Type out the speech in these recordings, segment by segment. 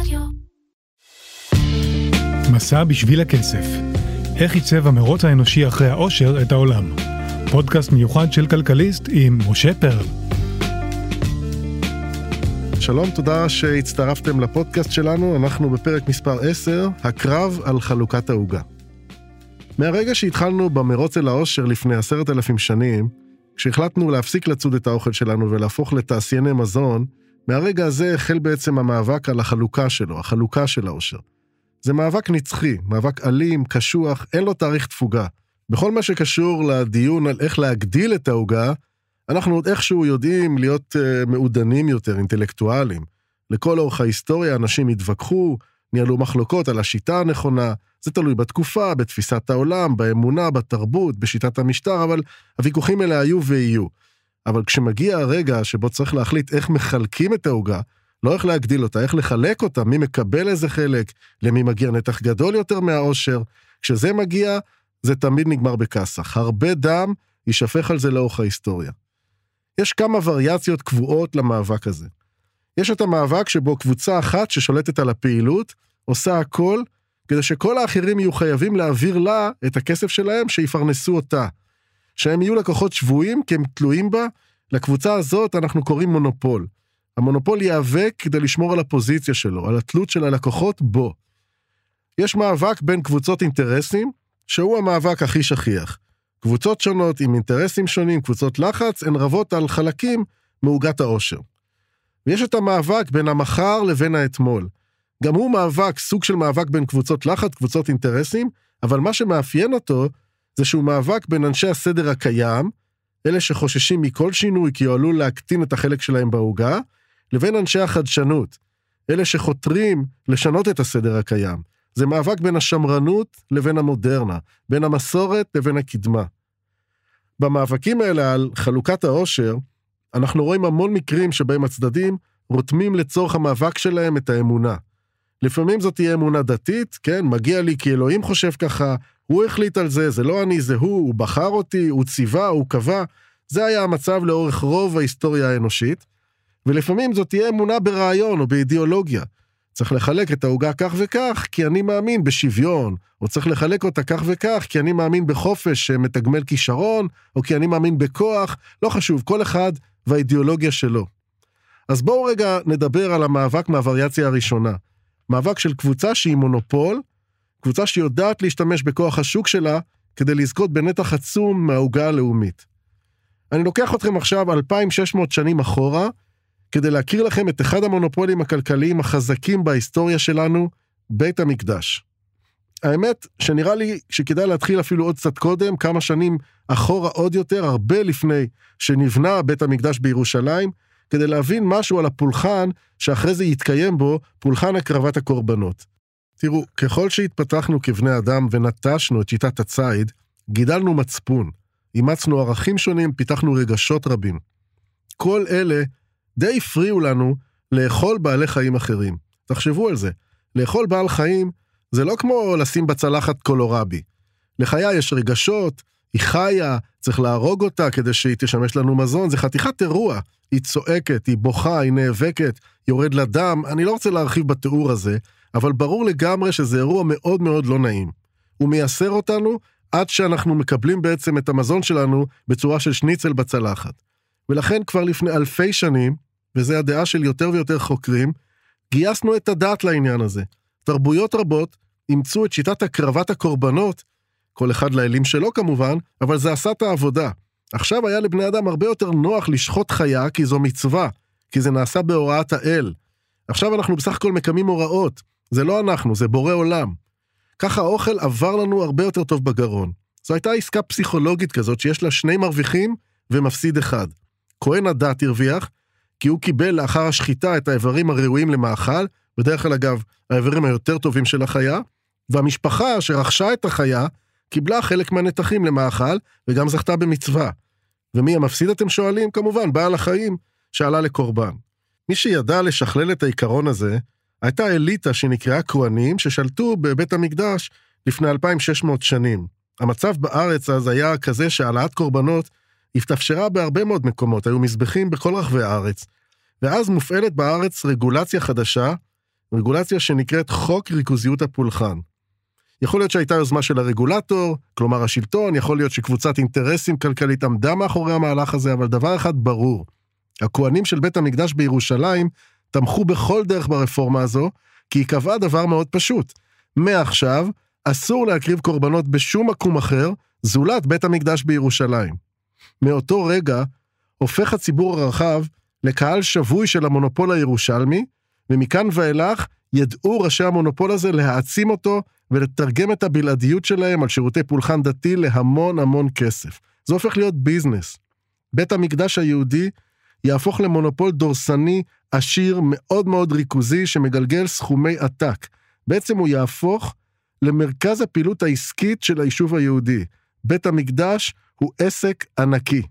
רדיו. מסע בשביל הכסף. איך עיצב המרוץ האנושי אחרי העושר את העולם. פודקאסט מיוחד של כלכליסט עם משה פרל. שלום, תודה שהצטרפתם לפודקאסט שלנו, אנחנו בפרק מספר 10, הקרב על חלוקת העוגה. מהרגע שהתחלנו במרוץ אל העושר לפני עשרת אלפים שנים, כשהחלטנו להפסיק לצוד את האוכל שלנו ולהפוך לתעשייני מזון, מהרגע הזה החל בעצם המאבק על החלוקה שלו, החלוקה של העושר. זה מאבק נצחי, מאבק אלים, קשוח, אין לו תאריך תפוגה. בכל מה שקשור לדיון על איך להגדיל את העוגה, אנחנו עוד איכשהו יודעים להיות uh, מעודנים יותר, אינטלקטואלים. לכל אורך ההיסטוריה אנשים התווכחו, ניהלו מחלוקות על השיטה הנכונה, זה תלוי בתקופה, בתפיסת העולם, באמונה, בתרבות, בשיטת המשטר, אבל הוויכוחים האלה היו ויהיו. אבל כשמגיע הרגע שבו צריך להחליט איך מחלקים את העוגה, לא איך להגדיל אותה, איך לחלק אותה, מי מקבל איזה חלק, למי מגיע נתח גדול יותר מהעושר, כשזה מגיע, זה תמיד נגמר בכסח. הרבה דם יישפך על זה לאורך ההיסטוריה. יש כמה וריאציות קבועות למאבק הזה. יש את המאבק שבו קבוצה אחת ששולטת על הפעילות, עושה הכל כדי שכל האחרים יהיו חייבים להעביר לה את הכסף שלהם שיפרנסו אותה. שהם יהיו לקוחות שבויים כי הם תלויים בה, לקבוצה הזאת אנחנו קוראים מונופול. המונופול ייאבק כדי לשמור על הפוזיציה שלו, על התלות של הלקוחות בו. יש מאבק בין קבוצות אינטרסים, שהוא המאבק הכי שכיח. קבוצות שונות עם אינטרסים שונים, קבוצות לחץ, הן רבות על חלקים מעוגת העושר. ויש את המאבק בין המחר לבין האתמול. גם הוא מאבק, סוג של מאבק בין קבוצות לחץ, קבוצות אינטרסים, אבל מה שמאפיין אותו, זה שהוא מאבק בין אנשי הסדר הקיים, אלה שחוששים מכל שינוי כי הוא עלול להקטין את החלק שלהם בעוגה, לבין אנשי החדשנות, אלה שחותרים לשנות את הסדר הקיים. זה מאבק בין השמרנות לבין המודרנה, בין המסורת לבין הקדמה. במאבקים האלה על חלוקת העושר, אנחנו רואים המון מקרים שבהם הצדדים רותמים לצורך המאבק שלהם את האמונה. לפעמים זאת תהיה אמונה דתית, כן, מגיע לי כי אלוהים חושב ככה, הוא החליט על זה, זה לא אני, זה הוא, הוא בחר אותי, הוא ציווה, הוא קבע. זה היה המצב לאורך רוב ההיסטוריה האנושית. ולפעמים זאת תהיה אמונה ברעיון או באידיאולוגיה. צריך לחלק את העוגה כך וכך, כי אני מאמין בשוויון, או צריך לחלק אותה כך וכך, כי אני מאמין בחופש שמתגמל כישרון, או כי אני מאמין בכוח, לא חשוב, כל אחד והאידיאולוגיה שלו. אז בואו רגע נדבר על המאבק מהווריאציה הראשונה. מאבק של קבוצה שהיא מונופול, קבוצה שיודעת להשתמש בכוח השוק שלה כדי לזכות בנתח עצום מהעוגה הלאומית. אני לוקח אתכם עכשיו 2,600 שנים אחורה, כדי להכיר לכם את אחד המונופולים הכלכליים החזקים בהיסטוריה שלנו, בית המקדש. האמת שנראה לי שכדאי להתחיל אפילו עוד קצת קודם, כמה שנים אחורה עוד יותר, הרבה לפני שנבנה בית המקדש בירושלים, כדי להבין משהו על הפולחן שאחרי זה יתקיים בו, פולחן הקרבת הקורבנות. תראו, ככל שהתפתחנו כבני אדם ונטשנו את שיטת הציד, גידלנו מצפון, אימצנו ערכים שונים, פיתחנו רגשות רבים. כל אלה די הפריעו לנו לאכול בעלי חיים אחרים. תחשבו על זה, לאכול בעל חיים זה לא כמו לשים בצלחת קולורבי. לחיה יש רגשות, היא חיה, צריך להרוג אותה כדי שהיא תשמש לנו מזון, זה חתיכת אירוע. היא צועקת, היא בוכה, היא נאבקת, יורד לה דם, אני לא רוצה להרחיב בתיאור הזה, אבל ברור לגמרי שזה אירוע מאוד מאוד לא נעים. הוא מייסר אותנו עד שאנחנו מקבלים בעצם את המזון שלנו בצורה של שניצל בצלחת. ולכן כבר לפני אלפי שנים, וזו הדעה של יותר ויותר חוקרים, גייסנו את הדעת לעניין הזה. תרבויות רבות אימצו את שיטת הקרבת הקורבנות, כל אחד לאלים שלו כמובן, אבל זה עשה את העבודה. עכשיו היה לבני אדם הרבה יותר נוח לשחוט חיה, כי זו מצווה, כי זה נעשה בהוראת האל. עכשיו אנחנו בסך הכל מקיימים הוראות, זה לא אנחנו, זה בורא עולם. ככה האוכל עבר לנו הרבה יותר טוב בגרון. זו הייתה עסקה פסיכולוגית כזאת שיש לה שני מרוויחים ומפסיד אחד. כהן הדת הרוויח, כי הוא קיבל לאחר השחיטה את האיברים הראויים למאכל, בדרך כלל אגב, האיברים היותר טובים של החיה, והמשפחה שרכשה את החיה, קיבלה חלק מהנתחים למאכל, וגם זכתה במצווה. ומי המפסיד אתם שואלים? כמובן, בעל החיים שעלה לקורבן. מי שידע לשכלל את העיקרון הזה, הייתה אליטה שנקראה כהנים, ששלטו בבית המקדש לפני 2,600 שנים. המצב בארץ אז היה כזה שהעלאת קורבנות התאפשרה בהרבה מאוד מקומות, היו מזבחים בכל רחבי הארץ. ואז מופעלת בארץ רגולציה חדשה, רגולציה שנקראת חוק ריכוזיות הפולחן. יכול להיות שהייתה יוזמה של הרגולטור, כלומר השלטון, יכול להיות שקבוצת אינטרסים כלכלית עמדה מאחורי המהלך הזה, אבל דבר אחד ברור, הכוהנים של בית המקדש בירושלים תמכו בכל דרך ברפורמה הזו, כי היא קבעה דבר מאוד פשוט. מעכשיו, אסור להקריב קורבנות בשום מקום אחר, זולת בית המקדש בירושלים. מאותו רגע, הופך הציבור הרחב לקהל שבוי של המונופול הירושלמי, ומכאן ואילך ידעו ראשי המונופול הזה להעצים אותו ולתרגם את הבלעדיות שלהם על שירותי פולחן דתי להמון המון כסף. זה הופך להיות ביזנס. בית המקדש היהודי יהפוך למונופול דורסני, עשיר, מאוד מאוד ריכוזי, שמגלגל סכומי עתק. בעצם הוא יהפוך למרכז הפעילות העסקית של היישוב היהודי. בית המקדש הוא עסק ענקי.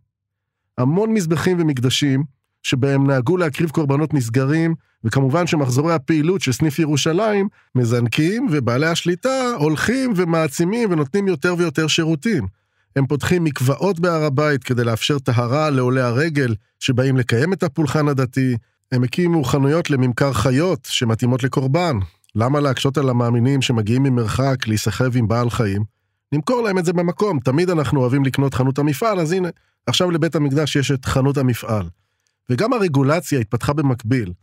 המון מזבחים ומקדשים, שבהם נהגו להקריב קורבנות נסגרים, וכמובן שמחזורי הפעילות של סניף ירושלים מזנקים, ובעלי השליטה הולכים ומעצימים ונותנים יותר ויותר שירותים. הם פותחים מקוואות בהר הבית כדי לאפשר טהרה לעולי הרגל שבאים לקיים את הפולחן הדתי, הם הקימו חנויות לממכר חיות שמתאימות לקורבן. למה להקשות על המאמינים שמגיעים ממרחק להיסחב עם בעל חיים? נמכור להם את זה במקום, תמיד אנחנו אוהבים לקנות חנות המפעל, אז הנה, עכשיו לבית המקדש יש את חנות המפעל. וגם הרגולציה התפתחה במקביל.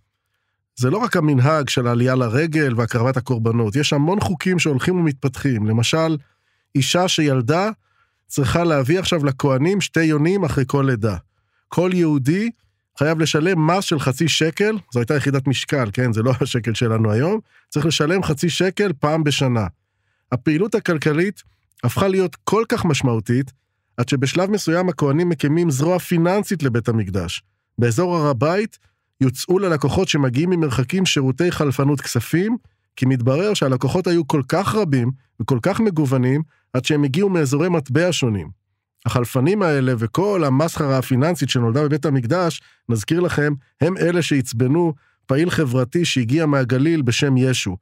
זה לא רק המנהג של העלייה לרגל והקרבת הקורבנות, יש המון חוקים שהולכים ומתפתחים. למשל, אישה שילדה צריכה להביא עכשיו לכהנים שתי יונים אחרי כל לידה. כל יהודי חייב לשלם מס של חצי שקל, זו הייתה יחידת משקל, כן? זה לא השקל שלנו היום, צריך לשלם חצי שקל פעם בשנה. הפעילות הכלכלית הפכה להיות כל כך משמעותית, עד שבשלב מסוים הכהנים מקימים זרוע פיננסית לבית המקדש. באזור הר הבית יוצאו ללקוחות שמגיעים ממרחקים שירותי חלפנות כספים, כי מתברר שהלקוחות היו כל כך רבים וכל כך מגוונים, עד שהם הגיעו מאזורי מטבע שונים. החלפנים האלה וכל המסחרה הפיננסית שנולדה בבית המקדש, נזכיר לכם, הם אלה שעצבנו פעיל חברתי שהגיע מהגליל בשם ישו.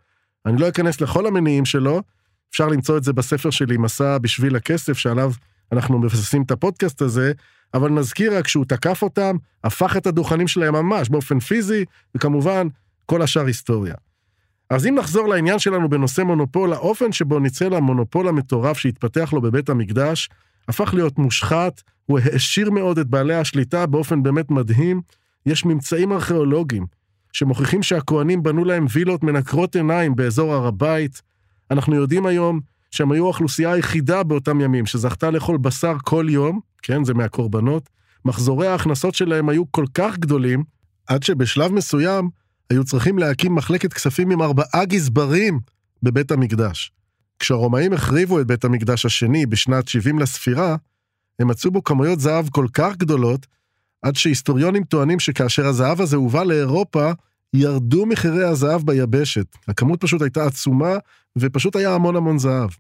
אני לא אכנס לכל המניעים שלו, אפשר למצוא את זה בספר שלי, מסע בשביל הכסף, שעליו אנחנו מבססים את הפודקאסט הזה, אבל נזכיר רק שהוא תקף אותם, הפך את הדוכנים שלהם ממש באופן פיזי, וכמובן, כל השאר היסטוריה. אז אם נחזור לעניין שלנו בנושא מונופול, האופן שבו ניצל המונופול המטורף שהתפתח לו בבית המקדש, הפך להיות מושחת, הוא העשיר מאוד את בעלי השליטה באופן באמת מדהים. יש ממצאים ארכיאולוגיים שמוכיחים שהכוהנים בנו להם וילות מנקרות עיניים באזור הר הבית. אנחנו יודעים היום שהם היו האוכלוסייה היחידה באותם ימים שזכתה לאכול בשר כל יום, כן, זה מהקורבנות. מחזורי ההכנסות שלהם היו כל כך גדולים, עד שבשלב מסוים היו צריכים להקים מחלקת כספים עם ארבעה גזברים בבית המקדש. כשהרומאים החריבו את בית המקדש השני בשנת 70 לספירה, הם מצאו בו כמויות זהב כל כך גדולות, עד שהיסטוריונים טוענים שכאשר הזהב הזה הובא לאירופה, ירדו מחירי הזהב ביבשת. הכמות פשוט הייתה עצומה, ופשוט היה המון המון זהב.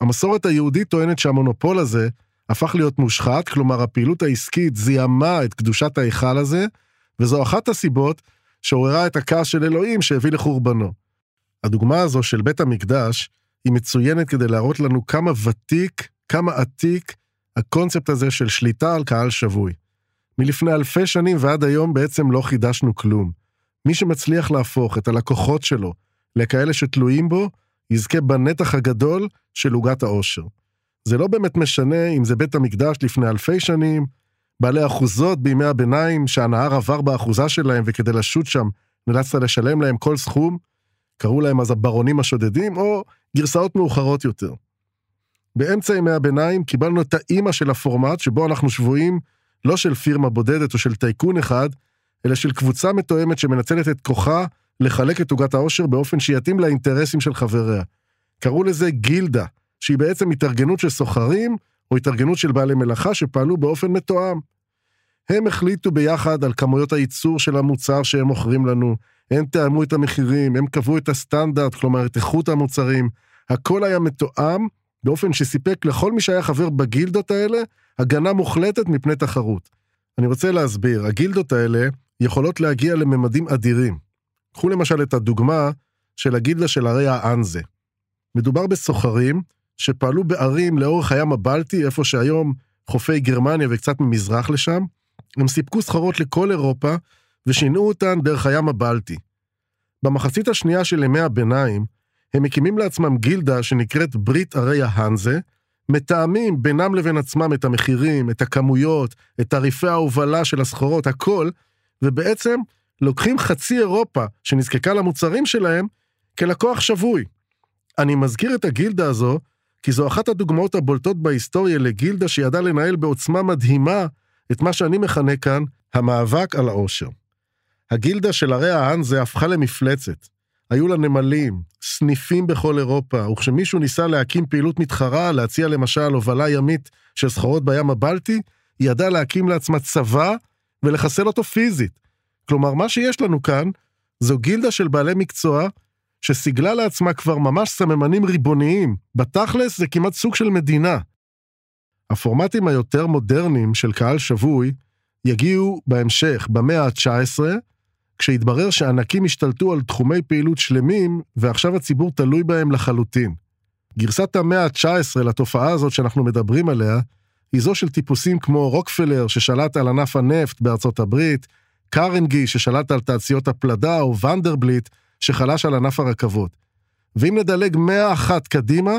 המסורת היהודית טוענת שהמונופול הזה הפך להיות מושחת, כלומר הפעילות העסקית זיהמה את קדושת ההיכל הזה, וזו אחת הסיבות שעוררה את הכעס של אלוהים שהביא לחורבנו. הדוגמה הזו של בית המקדש היא מצוינת כדי להראות לנו כמה ותיק, כמה עתיק, הקונספט הזה של שליטה על קהל שבוי. מלפני אלפי שנים ועד היום בעצם לא חידשנו כלום. מי שמצליח להפוך את הלקוחות שלו לכאלה שתלויים בו, יזכה בנתח הגדול של עוגת העושר. זה לא באמת משנה אם זה בית המקדש לפני אלפי שנים, בעלי אחוזות בימי הביניים שהנהר עבר באחוזה שלהם וכדי לשוט שם נאלצת לשלם להם כל סכום, קראו להם אז הברונים השודדים, או גרסאות מאוחרות יותר. באמצע ימי הביניים קיבלנו את האימא של הפורמט שבו אנחנו שבויים לא של פירמה בודדת או של טייקון אחד, אלא של קבוצה מתואמת שמנצלת את כוחה לחלק את עוגת העושר באופן שיתאים לאינטרסים של חבריה. קראו לזה גילדה, שהיא בעצם התארגנות של סוחרים או התארגנות של בעלי מלאכה שפעלו באופן מתואם. הם החליטו ביחד על כמויות הייצור של המוצר שהם מוכרים לנו, הם תאמו את המחירים, הם קבעו את הסטנדרט, כלומר את איכות המוצרים, הכל היה מתואם באופן שסיפק לכל מי שהיה חבר בגילדות האלה הגנה מוחלטת מפני תחרות. אני רוצה להסביר, הגילדות האלה יכולות להגיע לממדים אדירים. קחו למשל את הדוגמה של הגילדה של ערי האנזה. מדובר בסוחרים שפעלו בערים לאורך הים הבלטי, איפה שהיום חופי גרמניה וקצת ממזרח לשם. הם סיפקו סחורות לכל אירופה ושינעו אותן דרך הים הבלטי. במחצית השנייה של ימי הביניים, הם מקימים לעצמם גילדה שנקראת ברית ערי ההנזה, מתאמים בינם לבין עצמם את המחירים, את הכמויות, את תעריפי ההובלה של הסחורות, הכל, ובעצם לוקחים חצי אירופה שנזקקה למוצרים שלהם כלקוח שבוי. אני מזכיר את הגילדה הזו, כי זו אחת הדוגמאות הבולטות בהיסטוריה לגילדה שידעה לנהל בעוצמה מדהימה את מה שאני מכנה כאן המאבק על העושר. הגילדה של ערי ההאנזה הפכה למפלצת. היו לה נמלים, סניפים בכל אירופה, וכשמישהו ניסה להקים פעילות מתחרה, להציע למשל הובלה ימית של סחורות בים הבלטי, היא ידעה להקים לעצמה צבא ולחסל אותו פיזית. כלומר, מה שיש לנו כאן, זו גילדה של בעלי מקצוע, שסיגלה לעצמה כבר ממש סממנים ריבוניים. בתכלס זה כמעט סוג של מדינה. הפורמטים היותר מודרניים של קהל שבוי יגיעו בהמשך, במאה ה-19, כשהתברר שענקים השתלטו על תחומי פעילות שלמים, ועכשיו הציבור תלוי בהם לחלוטין. גרסת המאה ה-19 לתופעה הזאת שאנחנו מדברים עליה, היא זו של טיפוסים כמו רוקפלר ששלט על ענף הנפט בארצות הברית, קרנגי ששלט על תעשיות הפלדה, או ונדרבליט שחלש על ענף הרכבות. ואם נדלג מאה אחת קדימה,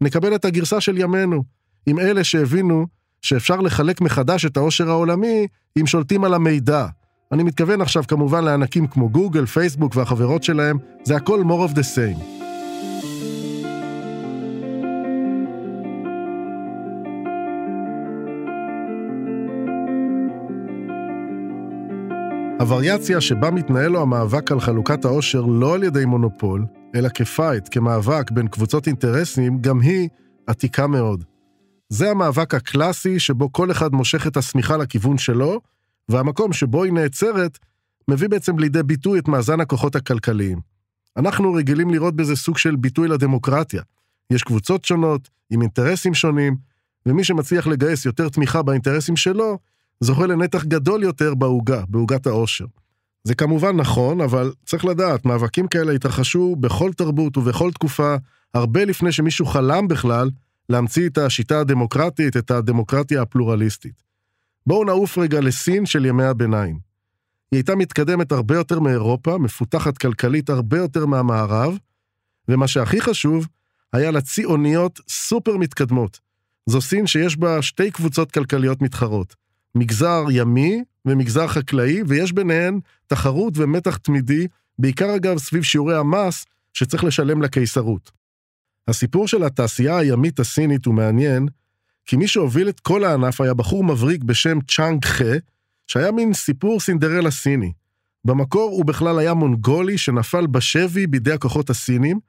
נקבל את הגרסה של ימינו, עם אלה שהבינו שאפשר לחלק מחדש את העושר העולמי אם שולטים על המידע. אני מתכוון עכשיו כמובן לענקים כמו גוגל, פייסבוק והחברות שלהם, זה הכל more of the same. הווריאציה שבה מתנהל לו המאבק על חלוקת העושר לא על ידי מונופול, אלא כפייט, כמאבק בין קבוצות אינטרסים, גם היא עתיקה מאוד. זה המאבק הקלאסי שבו כל אחד מושך את השמיכה לכיוון שלו, והמקום שבו היא נעצרת, מביא בעצם לידי ביטוי את מאזן הכוחות הכלכליים. אנחנו רגילים לראות בזה סוג של ביטוי לדמוקרטיה. יש קבוצות שונות, עם אינטרסים שונים, ומי שמצליח לגייס יותר תמיכה באינטרסים שלו, זוכה לנתח גדול יותר בעוגה, בעוגת העושר. זה כמובן נכון, אבל צריך לדעת, מאבקים כאלה התרחשו בכל תרבות ובכל תקופה, הרבה לפני שמישהו חלם בכלל להמציא את השיטה הדמוקרטית, את הדמוקרטיה הפלורליסטית. בואו נעוף רגע לסין של ימי הביניים. היא הייתה מתקדמת הרבה יותר מאירופה, מפותחת כלכלית הרבה יותר מהמערב, ומה שהכי חשוב, היה לה צי אוניות סופר מתקדמות. זו סין שיש בה שתי קבוצות כלכליות מתחרות, מגזר ימי ומגזר חקלאי, ויש ביניהן תחרות ומתח תמידי, בעיקר אגב סביב שיעורי המס שצריך לשלם לקיסרות. הסיפור של התעשייה הימית הסינית הוא מעניין, כי מי שהוביל את כל הענף היה בחור מבריק בשם צ'אנג חה, שהיה מין סיפור סינדרלה סיני. במקור הוא בכלל היה מונגולי שנפל בשבי בידי הכוחות הסינים,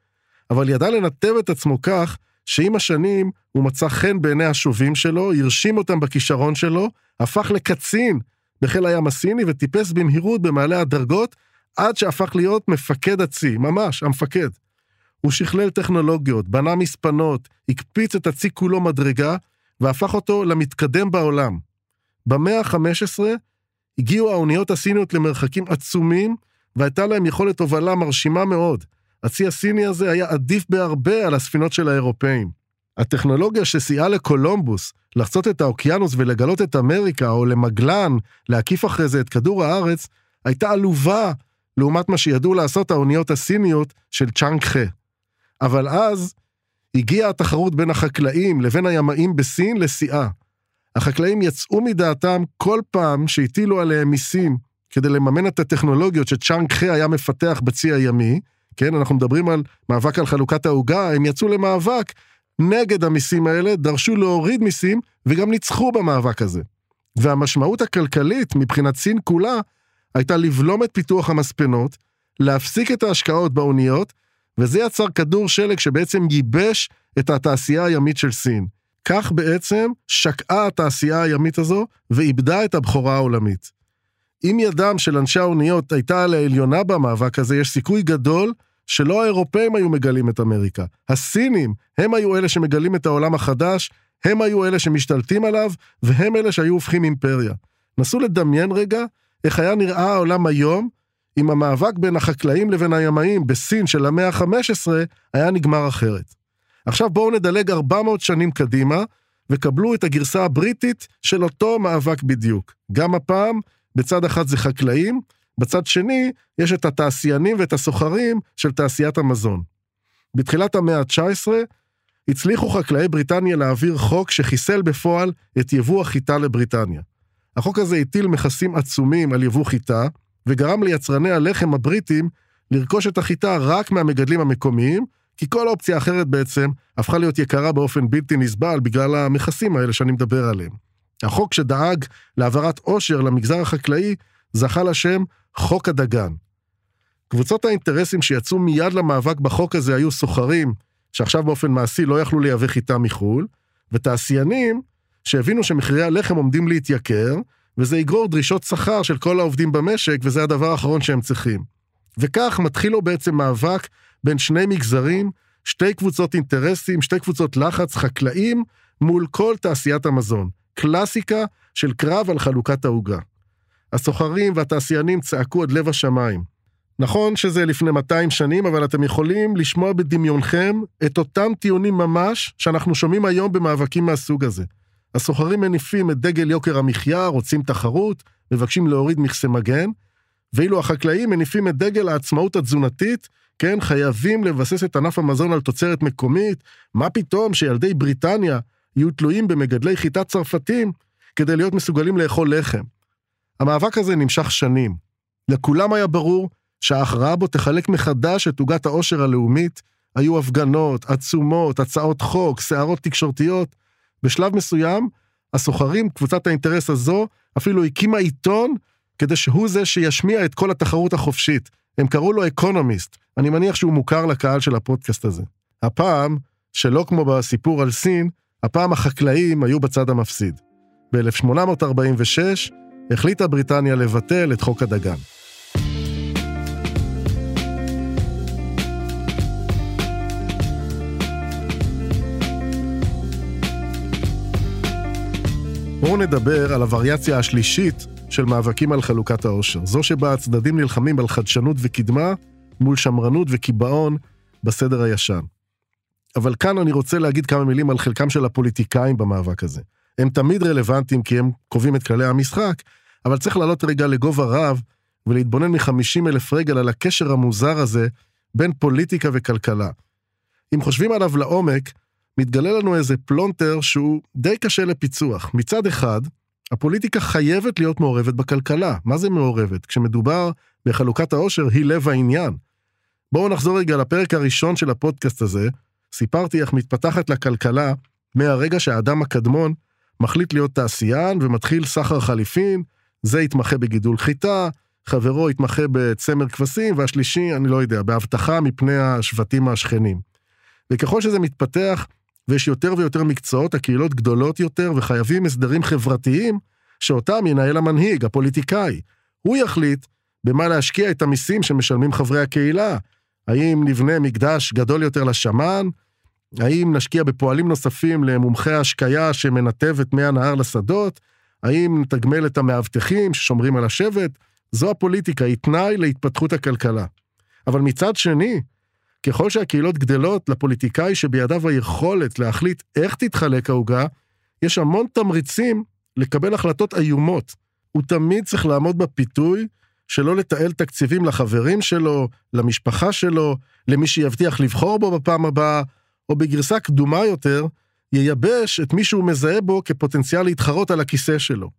אבל ידע לנתב את עצמו כך שעם השנים הוא מצא חן בעיני השובים שלו, הרשים אותם בכישרון שלו, הפך לקצין בחיל הים הסיני וטיפס במהירות במעלה הדרגות, עד שהפך להיות מפקד הצי, ממש, המפקד. הוא שכלל טכנולוגיות, בנה מספנות, הקפיץ את הצי כולו מדרגה, והפך אותו למתקדם בעולם. במאה ה-15 הגיעו האוניות הסיניות למרחקים עצומים, והייתה להם יכולת הובלה מרשימה מאוד. הצי הסיני הזה היה עדיף בהרבה על הספינות של האירופאים. הטכנולוגיה שסייעה לקולומבוס לחצות את האוקיינוס ולגלות את אמריקה, או למגלן, להקיף אחרי זה את כדור הארץ, הייתה עלובה לעומת מה שידעו לעשות האוניות הסיניות של צ'אנג חה. אבל אז הגיעה התחרות בין החקלאים לבין הימאים בסין לשיאה. החקלאים יצאו מדעתם כל פעם שהטילו עליהם מיסים כדי לממן את הטכנולוגיות שצ'אנג חה היה מפתח בצי הימי, כן, אנחנו מדברים על מאבק על חלוקת העוגה, הם יצאו למאבק נגד המיסים האלה, דרשו להוריד מיסים, וגם ניצחו במאבק הזה. והמשמעות הכלכלית מבחינת סין כולה, הייתה לבלום את פיתוח המספנות, להפסיק את ההשקעות באוניות, וזה יצר כדור שלג שבעצם ייבש את התעשייה הימית של סין. כך בעצם שקעה התעשייה הימית הזו ואיבדה את הבכורה העולמית. אם ידם של אנשי האוניות הייתה על העליונה במאבק הזה, יש סיכוי גדול שלא האירופאים היו מגלים את אמריקה. הסינים, הם היו אלה שמגלים את העולם החדש, הם היו אלה שמשתלטים עליו, והם אלה שהיו הופכים אימפריה. נסו לדמיין רגע איך היה נראה העולם היום, אם המאבק בין החקלאים לבין הימאים בסין של המאה ה-15 היה נגמר אחרת. עכשיו בואו נדלג 400 שנים קדימה, וקבלו את הגרסה הבריטית של אותו מאבק בדיוק. גם הפעם, בצד אחד זה חקלאים, בצד שני, יש את התעשיינים ואת הסוחרים של תעשיית המזון. בתחילת המאה ה-19, הצליחו חקלאי בריטניה להעביר חוק שחיסל בפועל את יבוא החיטה לבריטניה. החוק הזה הטיל מכסים עצומים על יבוא חיטה, וגרם ליצרני הלחם הבריטים לרכוש את החיטה רק מהמגדלים המקומיים, כי כל אופציה אחרת בעצם הפכה להיות יקרה באופן בלתי נסבל בגלל המכסים האלה שאני מדבר עליהם. החוק שדאג להעברת עושר למגזר החקלאי זכה לשם חוק הדגן. קבוצות האינטרסים שיצאו מיד למאבק בחוק הזה היו סוחרים, שעכשיו באופן מעשי לא יכלו לייבא חיטה מחו"ל, ותעשיינים שהבינו שמחירי הלחם עומדים להתייקר, וזה יגרור דרישות שכר של כל העובדים במשק, וזה הדבר האחרון שהם צריכים. וכך מתחיל לו בעצם מאבק בין שני מגזרים, שתי קבוצות אינטרסים, שתי קבוצות לחץ, חקלאים, מול כל תעשיית המזון. קלאסיקה של קרב על חלוקת העוגה. הסוחרים והתעשיינים צעקו עד לב השמיים. נכון שזה לפני 200 שנים, אבל אתם יכולים לשמוע בדמיונכם את אותם טיעונים ממש שאנחנו שומעים היום במאבקים מהסוג הזה. הסוחרים מניפים את דגל יוקר המחיה, רוצים תחרות, מבקשים להוריד מכסה מגן, ואילו החקלאים מניפים את דגל העצמאות התזונתית, כן, חייבים לבסס את ענף המזון על תוצרת מקומית, מה פתאום שילדי בריטניה יהיו תלויים במגדלי חיטה צרפתים כדי להיות מסוגלים לאכול לחם. המאבק הזה נמשך שנים. לכולם היה ברור שההכרעה בו תחלק מחדש את עוגת העושר הלאומית, היו הפגנות, עצומות, הצעות חוק, סערות תקשורתיות. בשלב מסוים, הסוחרים, קבוצת האינטרס הזו, אפילו הקימה עיתון כדי שהוא זה שישמיע את כל התחרות החופשית. הם קראו לו אקונומיסט, אני מניח שהוא מוכר לקהל של הפודקאסט הזה. הפעם, שלא כמו בסיפור על סין, הפעם החקלאים היו בצד המפסיד. ב-1846 החליטה בריטניה לבטל את חוק הדגן. בואו נדבר על הווריאציה השלישית של מאבקים על חלוקת העושר. זו שבה הצדדים נלחמים על חדשנות וקדמה מול שמרנות וקיבעון בסדר הישן. אבל כאן אני רוצה להגיד כמה מילים על חלקם של הפוליטיקאים במאבק הזה. הם תמיד רלוונטיים כי הם קובעים את כללי המשחק, אבל צריך לעלות רגע לגובה רב ולהתבונן מ-50 אלף רגל על הקשר המוזר הזה בין פוליטיקה וכלכלה. אם חושבים עליו לעומק, מתגלה לנו איזה פלונטר שהוא די קשה לפיצוח. מצד אחד, הפוליטיקה חייבת להיות מעורבת בכלכלה. מה זה מעורבת? כשמדובר בחלוקת העושר, היא לב העניין. בואו נחזור רגע לפרק הראשון של הפודקאסט הזה. סיפרתי איך מתפתחת לכלכלה מהרגע שהאדם הקדמון מחליט להיות תעשיין ומתחיל סחר חליפין, זה יתמחה בגידול חיטה, חברו יתמחה בצמר כבשים, והשלישי, אני לא יודע, באבטחה מפני השבטים השכנים. וככל שזה מתפתח, ויש יותר ויותר מקצועות, הקהילות גדולות יותר, וחייבים הסדרים חברתיים, שאותם ינהל המנהיג, הפוליטיקאי. הוא יחליט במה להשקיע את המיסים שמשלמים חברי הקהילה. האם נבנה מקדש גדול יותר לשמן? האם נשקיע בפועלים נוספים למומחי ההשקיה שמנתב את מי הנהר לשדות? האם נתגמל את המאבטחים ששומרים על השבט? זו הפוליטיקה, היא תנאי להתפתחות הכלכלה. אבל מצד שני, ככל שהקהילות גדלות, לפוליטיקאי שבידיו היכולת להחליט איך תתחלק העוגה, יש המון תמריצים לקבל החלטות איומות. הוא תמיד צריך לעמוד בפיתוי שלא לתעל תקציבים לחברים שלו, למשפחה שלו, למי שיבטיח לבחור בו בפעם הבאה, או בגרסה קדומה יותר, ייבש את מי שהוא מזהה בו כפוטנציאל להתחרות על הכיסא שלו.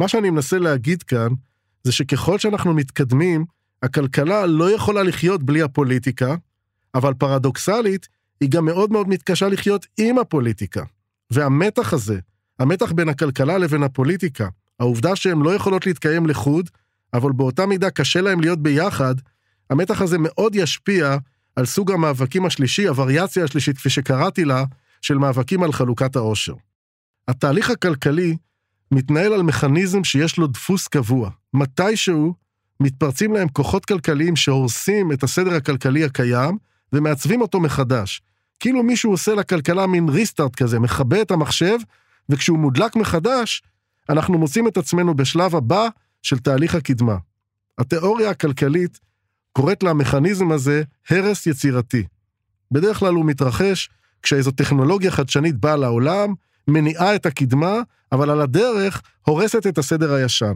מה שאני מנסה להגיד כאן, זה שככל שאנחנו מתקדמים, הכלכלה לא יכולה לחיות בלי הפוליטיקה, אבל פרדוקסלית, היא גם מאוד מאוד מתקשה לחיות עם הפוליטיקה. והמתח הזה, המתח בין הכלכלה לבין הפוליטיקה, העובדה שהן לא יכולות להתקיים לחוד, אבל באותה מידה קשה להם להיות ביחד, המתח הזה מאוד ישפיע על סוג המאבקים השלישי, הווריאציה השלישית, כפי שקראתי לה, של מאבקים על חלוקת העושר. התהליך הכלכלי מתנהל על מכניזם שיש לו דפוס קבוע. מתישהו מתפרצים להם כוחות כלכליים שהורסים את הסדר הכלכלי הקיים, ומעצבים אותו מחדש. כאילו מישהו עושה לכלכלה מין ריסטארט כזה, מכבה את המחשב, וכשהוא מודלק מחדש, אנחנו מוצאים את עצמנו בשלב הבא של תהליך הקדמה. התיאוריה הכלכלית קוראת למכניזם הזה הרס יצירתי. בדרך כלל הוא מתרחש כשאיזו טכנולוגיה חדשנית באה לעולם, מניעה את הקדמה, אבל על הדרך הורסת את הסדר הישן.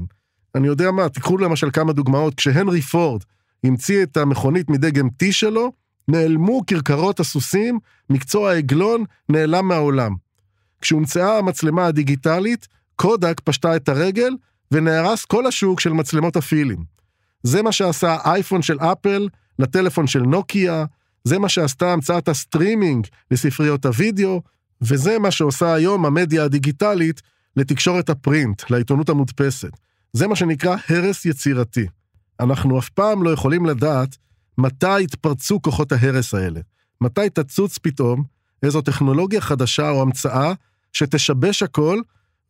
אני יודע מה, תיקחו למשל כמה דוגמאות, כשהנרי פורד המציא את המכונית מדגם T שלו, נעלמו כרכרות הסוסים, מקצוע העגלון נעלם מהעולם. כשהומצאה המצלמה הדיגיטלית, קודק פשטה את הרגל ונהרס כל השוק של מצלמות הפילם. זה מה שעשה האייפון של אפל לטלפון של נוקיה, זה מה שעשתה המצאת הסטרימינג לספריות הוידאו, וזה מה שעושה היום המדיה הדיגיטלית לתקשורת ה-print, לעיתונות המודפסת. זה מה שנקרא הרס יצירתי. אנחנו אף פעם לא יכולים לדעת מתי יתפרצו כוחות ההרס האלה. מתי תצוץ פתאום איזו טכנולוגיה חדשה או המצאה שתשבש הכל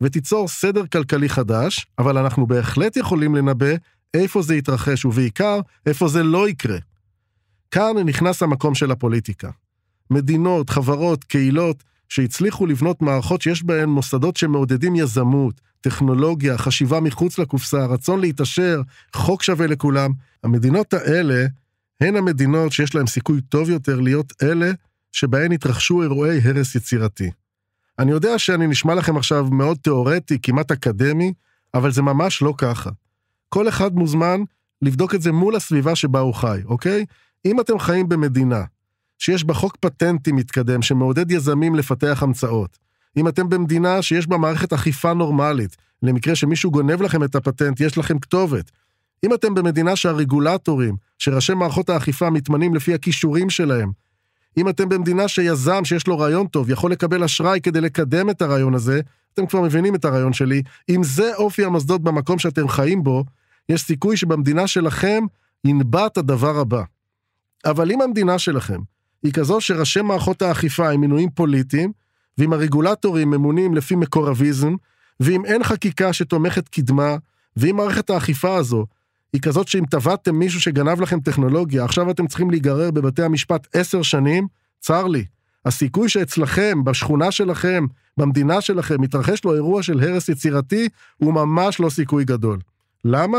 ותיצור סדר כלכלי חדש, אבל אנחנו בהחלט יכולים לנבא איפה זה יתרחש, ובעיקר, איפה זה לא יקרה. כאן נכנס המקום של הפוליטיקה. מדינות, חברות, קהילות, שהצליחו לבנות מערכות שיש בהן מוסדות שמעודדים יזמות, טכנולוגיה, חשיבה מחוץ לקופסה, רצון להתעשר, חוק שווה לכולם. המדינות האלה הן המדינות שיש להן סיכוי טוב יותר להיות אלה שבהן התרחשו אירועי הרס יצירתי. אני יודע שאני נשמע לכם עכשיו מאוד תיאורטי, כמעט אקדמי, אבל זה ממש לא ככה. כל אחד מוזמן לבדוק את זה מול הסביבה שבה הוא חי, אוקיי? אם אתם חיים במדינה שיש בה חוק פטנטי מתקדם שמעודד יזמים לפתח המצאות, אם אתם במדינה שיש בה מערכת אכיפה נורמלית, למקרה שמישהו גונב לכם את הפטנט, יש לכם כתובת. אם אתם במדינה שהרגולטורים, שראשי מערכות האכיפה מתמנים לפי הכישורים שלהם, אם אתם במדינה שיזם שיש לו רעיון טוב יכול לקבל אשראי כדי לקדם את הרעיון הזה, אתם כבר מבינים את הרעיון שלי, אם זה אופי המוסדות במקום שאתם חיים בו, יש סיכוי שבמדינה שלכם ינבע את הדבר הבא. אבל אם המדינה שלכם היא כזו שראשי מערכות האכיפה הם מינויים פוליטיים, ואם הרגולטורים ממונים לפי מקורביזם, ואם אין חקיקה שתומכת קדמה, ואם מערכת האכיפה הזו היא כזאת שאם תבעתם מישהו שגנב לכם טכנולוגיה, עכשיו אתם צריכים להיגרר בבתי המשפט עשר שנים, צר לי. הסיכוי שאצלכם, בשכונה שלכם, במדינה שלכם, מתרחש לו אירוע של הרס יצירתי, הוא ממש לא סיכוי גדול. למה?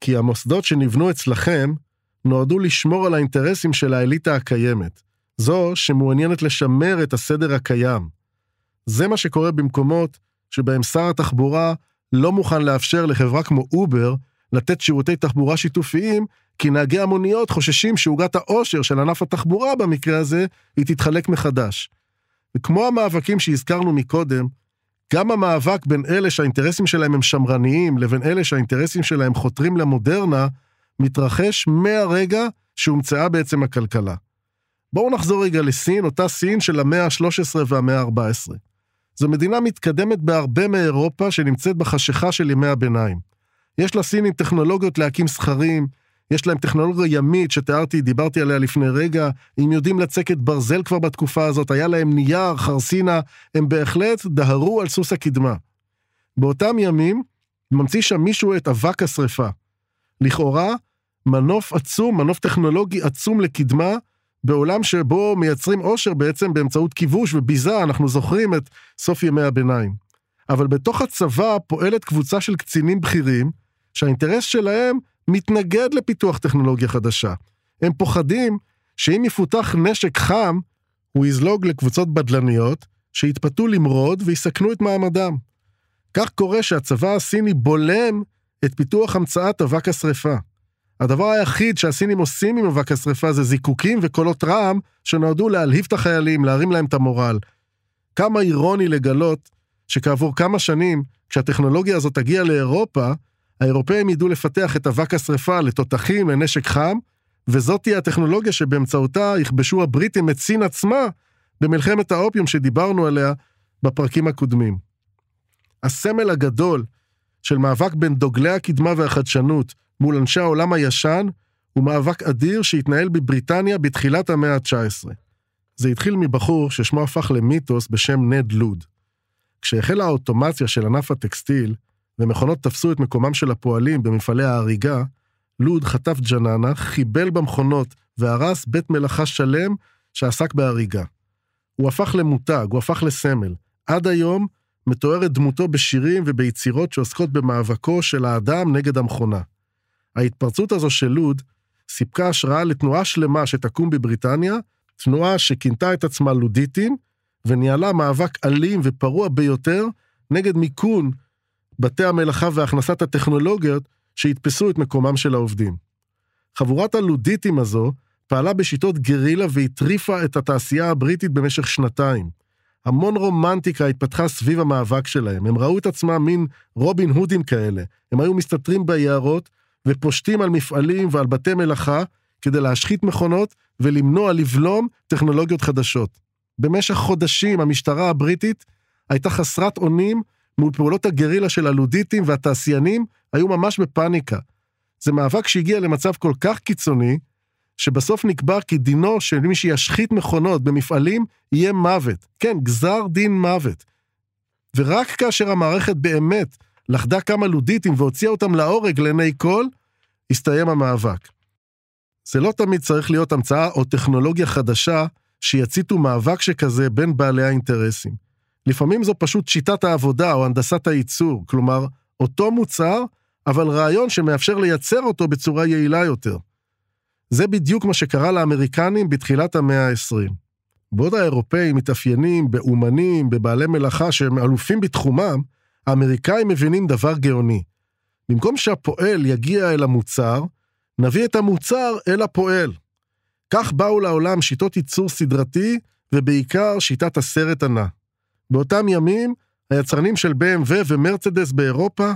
כי המוסדות שנבנו אצלכם נועדו לשמור על האינטרסים של האליטה הקיימת. זו שמעוניינת לשמר את הסדר הקיים. זה מה שקורה במקומות שבהם שר התחבורה לא מוכן לאפשר לחברה כמו אובר לתת שירותי תחבורה שיתופיים, כי נהגי המוניות חוששים שעוגת העושר של ענף התחבורה במקרה הזה, היא תתחלק מחדש. וכמו המאבקים שהזכרנו מקודם, גם המאבק בין אלה שהאינטרסים שלהם הם שמרניים, לבין אלה שהאינטרסים שלהם חותרים למודרנה, מתרחש מהרגע שהומצאה בעצם הכלכלה. בואו נחזור רגע לסין, אותה סין של המאה ה-13 והמאה ה-14. זו מדינה מתקדמת בהרבה מאירופה שנמצאת בחשיכה של ימי הביניים. יש לסינים טכנולוגיות להקים סכרים, יש להם טכנולוגיה ימית שתיארתי, דיברתי עליה לפני רגע, הם יודעים לצקת ברזל כבר בתקופה הזאת, היה להם נייר, חרסינה, הם בהחלט דהרו על סוס הקדמה. באותם ימים, ממציא שם מישהו את אבק השרפה. לכאורה, מנוף עצום, מנוף טכנולוגי עצום לקדמה, בעולם שבו מייצרים עושר בעצם באמצעות כיבוש וביזה, אנחנו זוכרים את סוף ימי הביניים. אבל בתוך הצבא פועלת קבוצה של קצינים בכירים, שהאינטרס שלהם מתנגד לפיתוח טכנולוגיה חדשה. הם פוחדים שאם יפותח נשק חם, הוא יזלוג לקבוצות בדלניות, שיתפתו למרוד ויסכנו את מעמדם. כך קורה שהצבא הסיני בולם את פיתוח המצאת אבק השרפה. הדבר היחיד שהסינים עושים עם אבק השרפה זה זיקוקים וקולות רעם שנועדו להלהיב את החיילים, להרים להם את המורל. כמה אירוני לגלות שכעבור כמה שנים, כשהטכנולוגיה הזאת תגיע לאירופה, האירופאים ידעו לפתח את אבק השרפה לתותחים, לנשק חם, וזאת תהיה הטכנולוגיה שבאמצעותה יכבשו הבריטים את סין עצמה במלחמת האופיום שדיברנו עליה בפרקים הקודמים. הסמל הגדול של מאבק בין דוגלי הקדמה והחדשנות מול אנשי העולם הישן הוא מאבק אדיר שהתנהל בבריטניה בתחילת המאה ה-19. זה התחיל מבחור ששמו הפך למיתוס בשם נד לוד. כשהחלה האוטומציה של ענף הטקסטיל, ומכונות תפסו את מקומם של הפועלים במפעלי ההריגה, לוד חטף ג'ננה, חיבל במכונות והרס בית מלאכה שלם שעסק בהריגה. הוא הפך למותג, הוא הפך לסמל. עד היום מתוארת דמותו בשירים וביצירות שעוסקות במאבקו של האדם נגד המכונה. ההתפרצות הזו של לוד סיפקה השראה לתנועה שלמה שתקום בבריטניה, תנועה שכינתה את עצמה לודיטים, וניהלה מאבק אלים ופרוע ביותר נגד מיכון בתי המלאכה והכנסת הטכנולוגיות שיתפסו את מקומם של העובדים. חבורת הלודיטים הזו פעלה בשיטות גרילה והטריפה את התעשייה הבריטית במשך שנתיים. המון רומנטיקה התפתחה סביב המאבק שלהם, הם ראו את עצמם מין רובין הודים כאלה. הם היו מסתתרים ביערות ופושטים על מפעלים ועל בתי מלאכה כדי להשחית מכונות ולמנוע לבלום טכנולוגיות חדשות. במשך חודשים המשטרה הבריטית הייתה חסרת אונים מול פעולות הגרילה של הלודיטים והתעשיינים היו ממש בפאניקה. זה מאבק שהגיע למצב כל כך קיצוני, שבסוף נקבע כי דינו של מי שישחית מכונות במפעלים יהיה מוות. כן, גזר דין מוות. ורק כאשר המערכת באמת לכדה כמה לודיטים והוציאה אותם להורג לעיני כל, הסתיים המאבק. זה לא תמיד צריך להיות המצאה או טכנולוגיה חדשה שיציתו מאבק שכזה בין בעלי האינטרסים. לפעמים זו פשוט שיטת העבודה או הנדסת הייצור, כלומר, אותו מוצר, אבל רעיון שמאפשר לייצר אותו בצורה יעילה יותר. זה בדיוק מה שקרה לאמריקנים בתחילת המאה ה-20. בעוד האירופאים מתאפיינים באומנים, בבעלי מלאכה שהם אלופים בתחומם, האמריקאים מבינים דבר גאוני. במקום שהפועל יגיע אל המוצר, נביא את המוצר אל הפועל. כך באו לעולם שיטות ייצור סדרתי, ובעיקר שיטת הסרט הנע. באותם ימים, היצרנים של BMW ומרצדס באירופה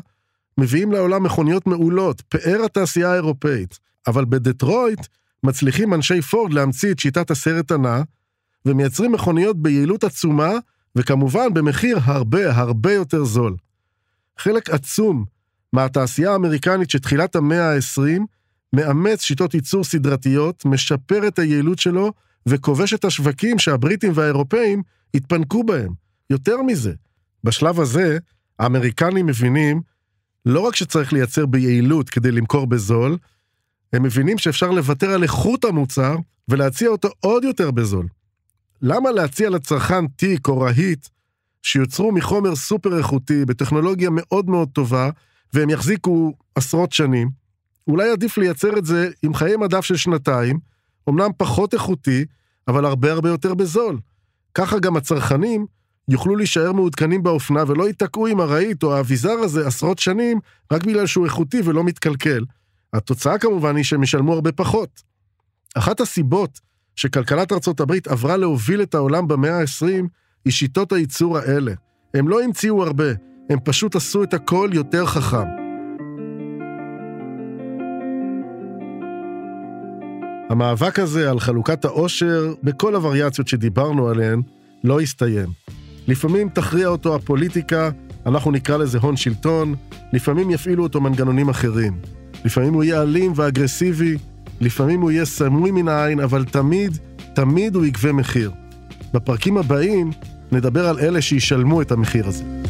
מביאים לעולם מכוניות מעולות, פאר התעשייה האירופאית. אבל בדטרויט מצליחים אנשי פורד להמציא את שיטת הסרט הנע, ומייצרים מכוניות ביעילות עצומה, וכמובן במחיר הרבה הרבה יותר זול. חלק עצום מהתעשייה האמריקנית של תחילת המאה ה-20 מאמץ שיטות ייצור סדרתיות, משפר את היעילות שלו, וכובש את השווקים שהבריטים והאירופאים התפנקו בהם. יותר מזה, בשלב הזה, האמריקנים מבינים לא רק שצריך לייצר ביעילות כדי למכור בזול, הם מבינים שאפשר לוותר על איכות המוצר ולהציע אותו עוד יותר בזול. למה להציע לצרכן תיק או רהיט שיוצרו מחומר סופר איכותי, בטכנולוגיה מאוד מאוד טובה, והם יחזיקו עשרות שנים? אולי עדיף לייצר את זה עם חיי מדף של שנתיים, אמנם פחות איכותי, אבל הרבה הרבה יותר בזול. ככה גם הצרכנים יוכלו להישאר מעודכנים באופנה ולא ייתקעו עם הרהיט או האביזר הזה עשרות שנים, רק בגלל שהוא איכותי ולא מתקלקל. התוצאה כמובן היא שהם ישלמו הרבה פחות. אחת הסיבות שכלכלת ארצות הברית עברה להוביל את העולם במאה ה-20 היא שיטות הייצור האלה. הם לא המציאו הרבה, הם פשוט עשו את הכל יותר חכם. המאבק הזה על חלוקת העושר, בכל הווריאציות שדיברנו עליהן, לא הסתיים. לפעמים תכריע אותו הפוליטיקה, אנחנו נקרא לזה הון שלטון, לפעמים יפעילו אותו מנגנונים אחרים. לפעמים הוא יהיה אלים ואגרסיבי, לפעמים הוא יהיה סמוי מן העין, אבל תמיד, תמיד הוא יגבה מחיר. בפרקים הבאים נדבר על אלה שישלמו את המחיר הזה.